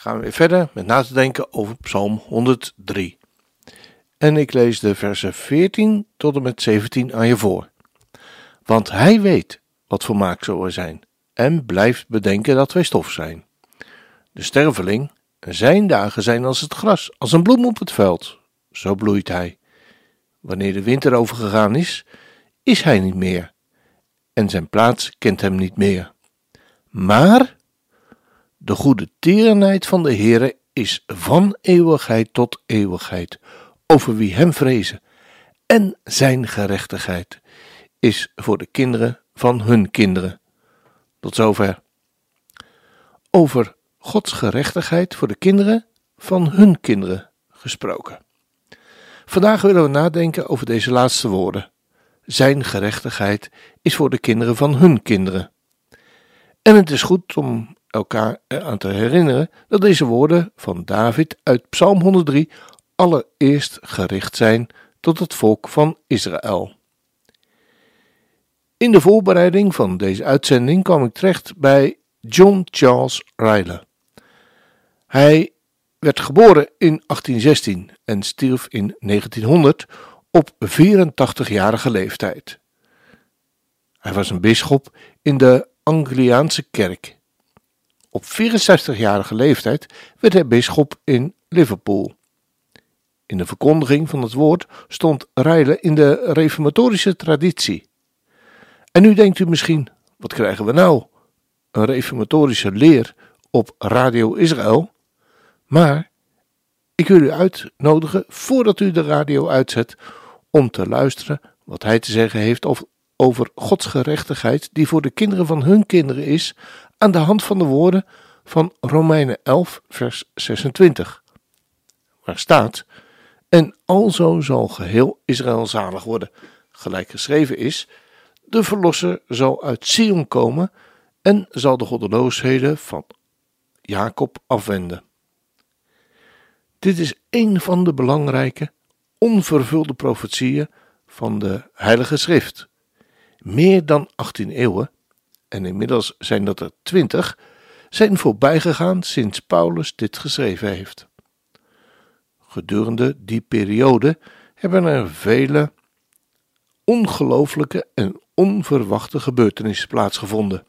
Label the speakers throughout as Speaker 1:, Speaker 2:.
Speaker 1: gaan we weer verder met na te denken over Psalm 103. En ik lees de versen 14 tot en met 17 aan je voor. Want hij weet wat voor maak er zijn en blijft bedenken dat wij stof zijn. De sterveling, zijn dagen zijn als het gras, als een bloem op het veld. Zo bloeit hij. Wanneer de winter overgegaan is, is hij niet meer. En zijn plaats kent hem niet meer. Maar de goede tierenheid van de Heere is van eeuwigheid tot eeuwigheid over wie hem vrezen. En zijn gerechtigheid is voor de kinderen van hun kinderen. Tot zover. Over Gods gerechtigheid voor de kinderen van hun kinderen gesproken. Vandaag willen we nadenken over deze laatste woorden. Zijn gerechtigheid is voor de kinderen van hun kinderen. En het is goed om elkaar eraan te herinneren dat deze woorden van David uit Psalm 103 allereerst gericht zijn tot het volk van Israël. In de voorbereiding van deze uitzending kwam ik terecht bij John Charles Riley. Hij werd geboren in 1816 en stierf in 1900 op 84-jarige leeftijd. Hij was een bisschop in de Angliaanse kerk. Op 64-jarige leeftijd werd hij bisschop in Liverpool. In de verkondiging van het woord stond Rijlen in de reformatorische traditie. En nu denkt u misschien, wat krijgen we nou? Een reformatorische leer op Radio Israël? Maar ik wil u uitnodigen, voordat u de radio uitzet, om te luisteren wat hij te zeggen heeft over Gods gerechtigheid, die voor de kinderen van hun kinderen is, aan de hand van de woorden van Romeinen 11, vers 26, waar staat: En alzo zal geheel Israël zalig worden, gelijk geschreven is: De verlosser zal uit Sion komen en zal de goddeloosheden van Jacob afwenden. Dit is een van de belangrijke, onvervulde profetieën van de Heilige Schrift. Meer dan 18 eeuwen, en inmiddels zijn dat er 20, zijn voorbijgegaan sinds Paulus dit geschreven heeft. Gedurende die periode hebben er vele ongelooflijke en onverwachte gebeurtenissen plaatsgevonden.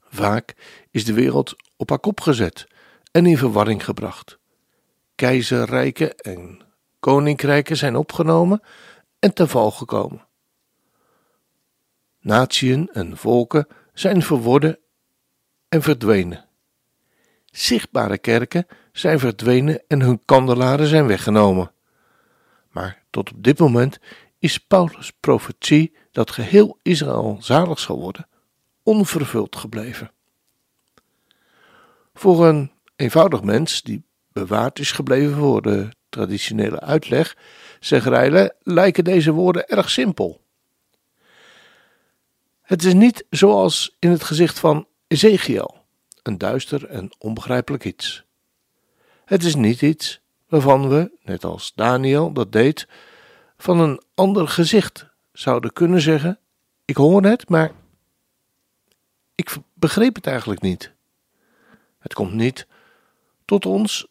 Speaker 1: Vaak is de wereld op haar kop gezet en in verwarring gebracht. Keizerrijken en koninkrijken zijn opgenomen en ten val gekomen. Natieën en volken zijn verworden en verdwenen. Zichtbare kerken zijn verdwenen en hun kandelaren zijn weggenomen. Maar tot op dit moment is Paulus' profetie dat geheel Israël zalig zal worden, onvervuld gebleven. Voor een eenvoudig mens die bewaard is gebleven voor de traditionele uitleg, zegt Rijlen, lijken deze woorden erg simpel. Het is niet zoals in het gezicht van Ezekiel, een duister en onbegrijpelijk iets. Het is niet iets waarvan we, net als Daniel dat deed, van een ander gezicht zouden kunnen zeggen: Ik hoor het, maar ik begreep het eigenlijk niet. Het komt niet tot ons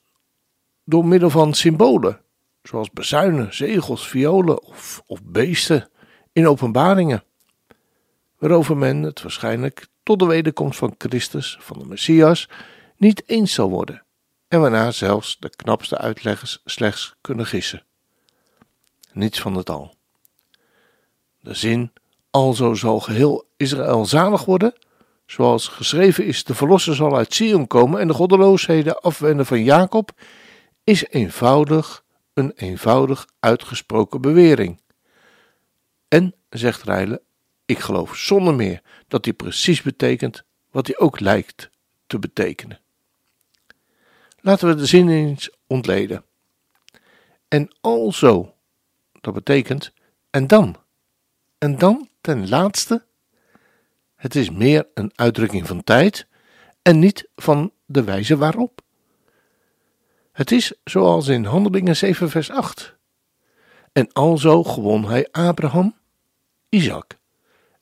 Speaker 1: door middel van symbolen, zoals bezuinen, zegels, violen of, of beesten in openbaringen, waarover men het waarschijnlijk tot de wederkomst van Christus, van de Messias, niet eens zal worden en waarna zelfs de knapste uitleggers slechts kunnen gissen. Niets van het al. De zin, alzo zal geheel Israël zalig worden, zoals geschreven is, de verlosser zal uit Sion komen en de goddeloosheden afwenden van Jacob, is eenvoudig een eenvoudig uitgesproken bewering. En, zegt Rijlen, ik geloof zonder meer dat hij precies betekent wat hij ook lijkt te betekenen. Laten we de zin eens ontleden. En alzo, dat betekent en dan. En dan ten laatste, het is meer een uitdrukking van tijd en niet van de wijze waarop. Het is zoals in Handelingen 7 vers 8. En alzo gewon hij Abraham, Isaac.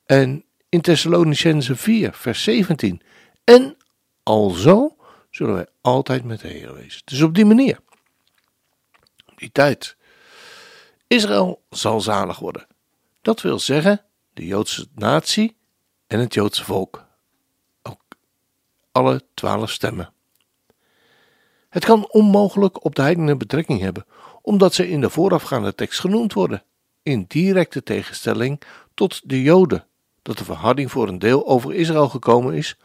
Speaker 1: En in Thessalonicense 4 vers 17. En alzo zullen wij altijd met de Heer wezen. Dus op die manier. Op die tijd. Israël zal zalig worden. Dat wil zeggen de Joodse natie en het Joodse volk. Ook alle twaalf stemmen. Het kan onmogelijk op de heidenen betrekking hebben, omdat ze in de voorafgaande tekst genoemd worden, in directe tegenstelling tot de Joden, dat de verharding voor een deel over Israël gekomen is,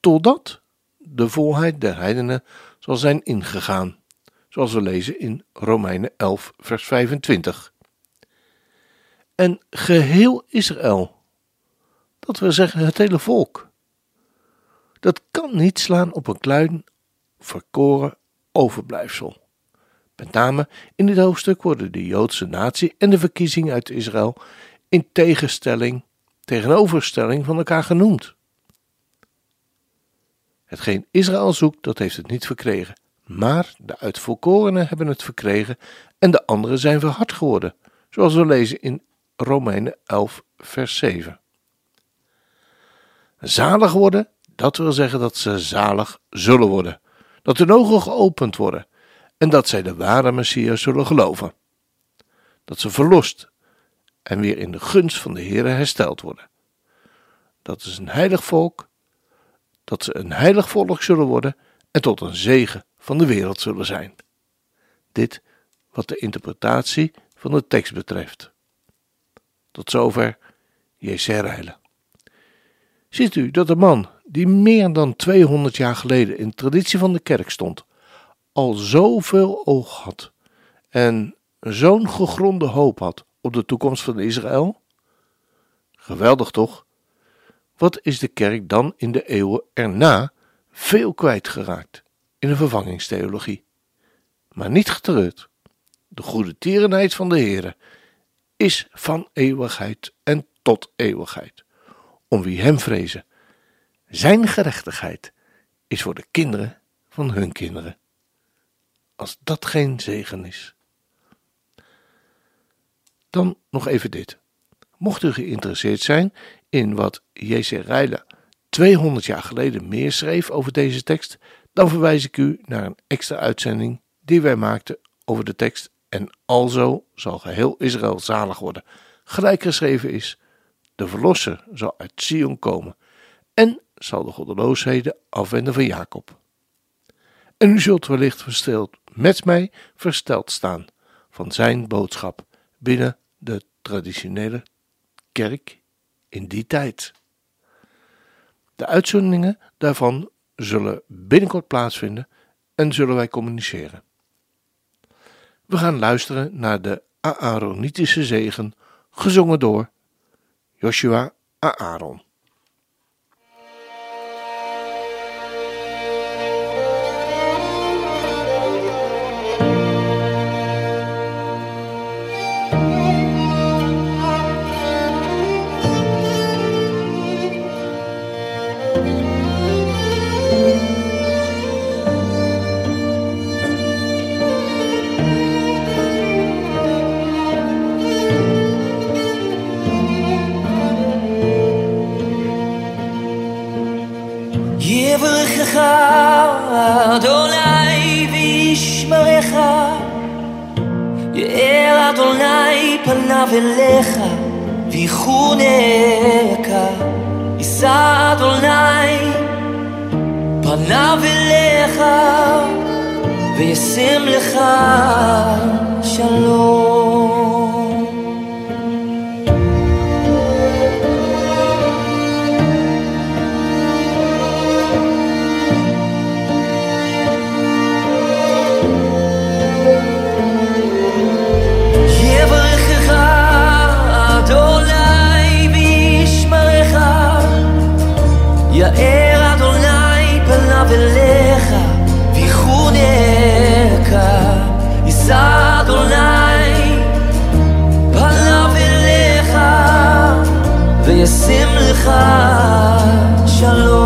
Speaker 1: totdat de volheid der heidenen zal zijn ingegaan, zoals we lezen in Romeinen 11, vers 25. En geheel Israël, dat wil zeggen het hele volk, dat kan niet slaan op een klein, verkoren overblijfsel. Met name in dit hoofdstuk worden de Joodse natie en de verkiezing uit Israël in tegenstelling, tegenoverstelling van elkaar genoemd. Hetgeen Israël zoekt, dat heeft het niet verkregen. Maar de uitvolkorenen hebben het verkregen en de anderen zijn verhard geworden, zoals we lezen in Romeinen 11, vers 7. Zalig worden, dat wil zeggen dat ze zalig zullen worden, dat hun ogen geopend worden en dat zij de ware Messias zullen geloven. Dat ze verlost en weer in de gunst van de Heere hersteld worden. Dat is een heilig volk dat ze een heilig volk zullen worden en tot een zegen van de wereld zullen zijn. Dit wat de interpretatie van de tekst betreft. Tot zover Jezereilen. Ziet u dat de man die meer dan 200 jaar geleden in de traditie van de kerk stond, al zoveel oog had en zo'n gegronde hoop had op de toekomst van Israël? Geweldig toch? Wat is de kerk dan in de eeuwen erna veel kwijtgeraakt in de vervangingstheologie? Maar niet getreurd. De goede tierenheid van de Heere is van eeuwigheid en tot eeuwigheid. Om wie hem vrezen. Zijn gerechtigheid is voor de kinderen van hun kinderen. Als dat geen zegen is. Dan nog even dit. Mocht u geïnteresseerd zijn in wat J.C. Rijle 200 jaar geleden meer schreef over deze tekst, dan verwijs ik u naar een extra uitzending die wij maakten over de tekst en alzo zal geheel Israël zalig worden. Gelijk geschreven is, de verlosser zal uit Sion komen en zal de goddeloosheden afwenden van Jacob. En u zult wellicht versteld met mij versteld staan van zijn boodschap binnen de traditionele kerk in die tijd. De uitzendingen daarvan zullen binnenkort plaatsvinden en zullen wij communiceren. We gaan luisteren naar de Aaronitische zegen, gezongen door Joshua Aaron.
Speaker 2: וישמרך יאר אדוני פניו אליך ויחונך יישא אדוני פניו אליך וישם לך שלום ישים לך שלום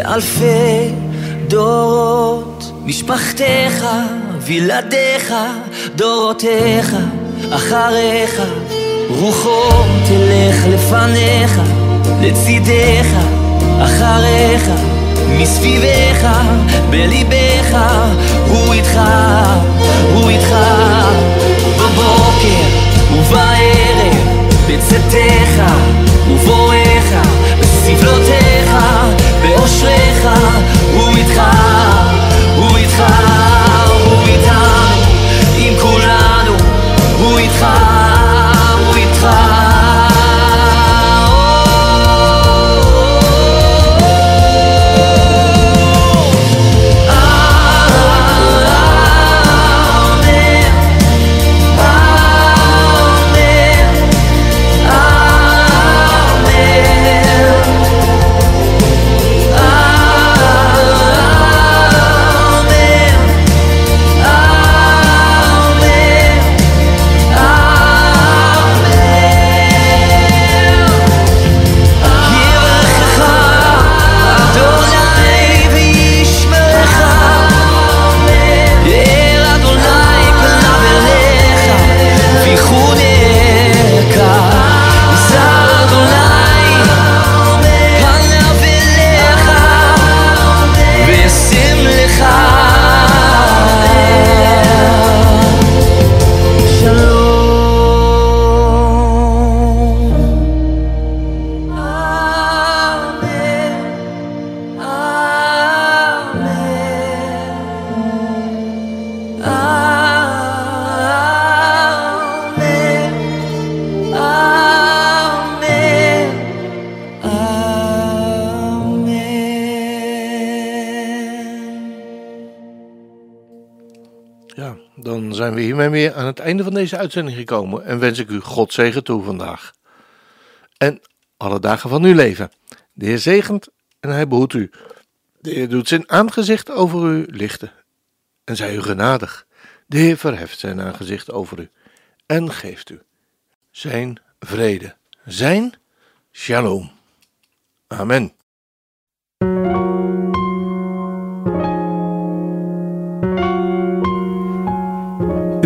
Speaker 2: לאלפי דורות, משפחתך, וילדיך, דורותיך, אחריך, רוחו תלך לפניך, לצידך, אחריך, מסביבך, בליבך, הוא איתך, הוא איתך, בבוקר
Speaker 1: zijn we hiermee weer aan het einde van deze uitzending gekomen en wens ik u God zegen toe vandaag. En alle dagen van uw leven. De Heer zegent en hij behoedt u. De Heer doet zijn aangezicht over u lichten en zij u genadig. De Heer verheft zijn aangezicht over u en geeft u zijn vrede, zijn shalom. Amen.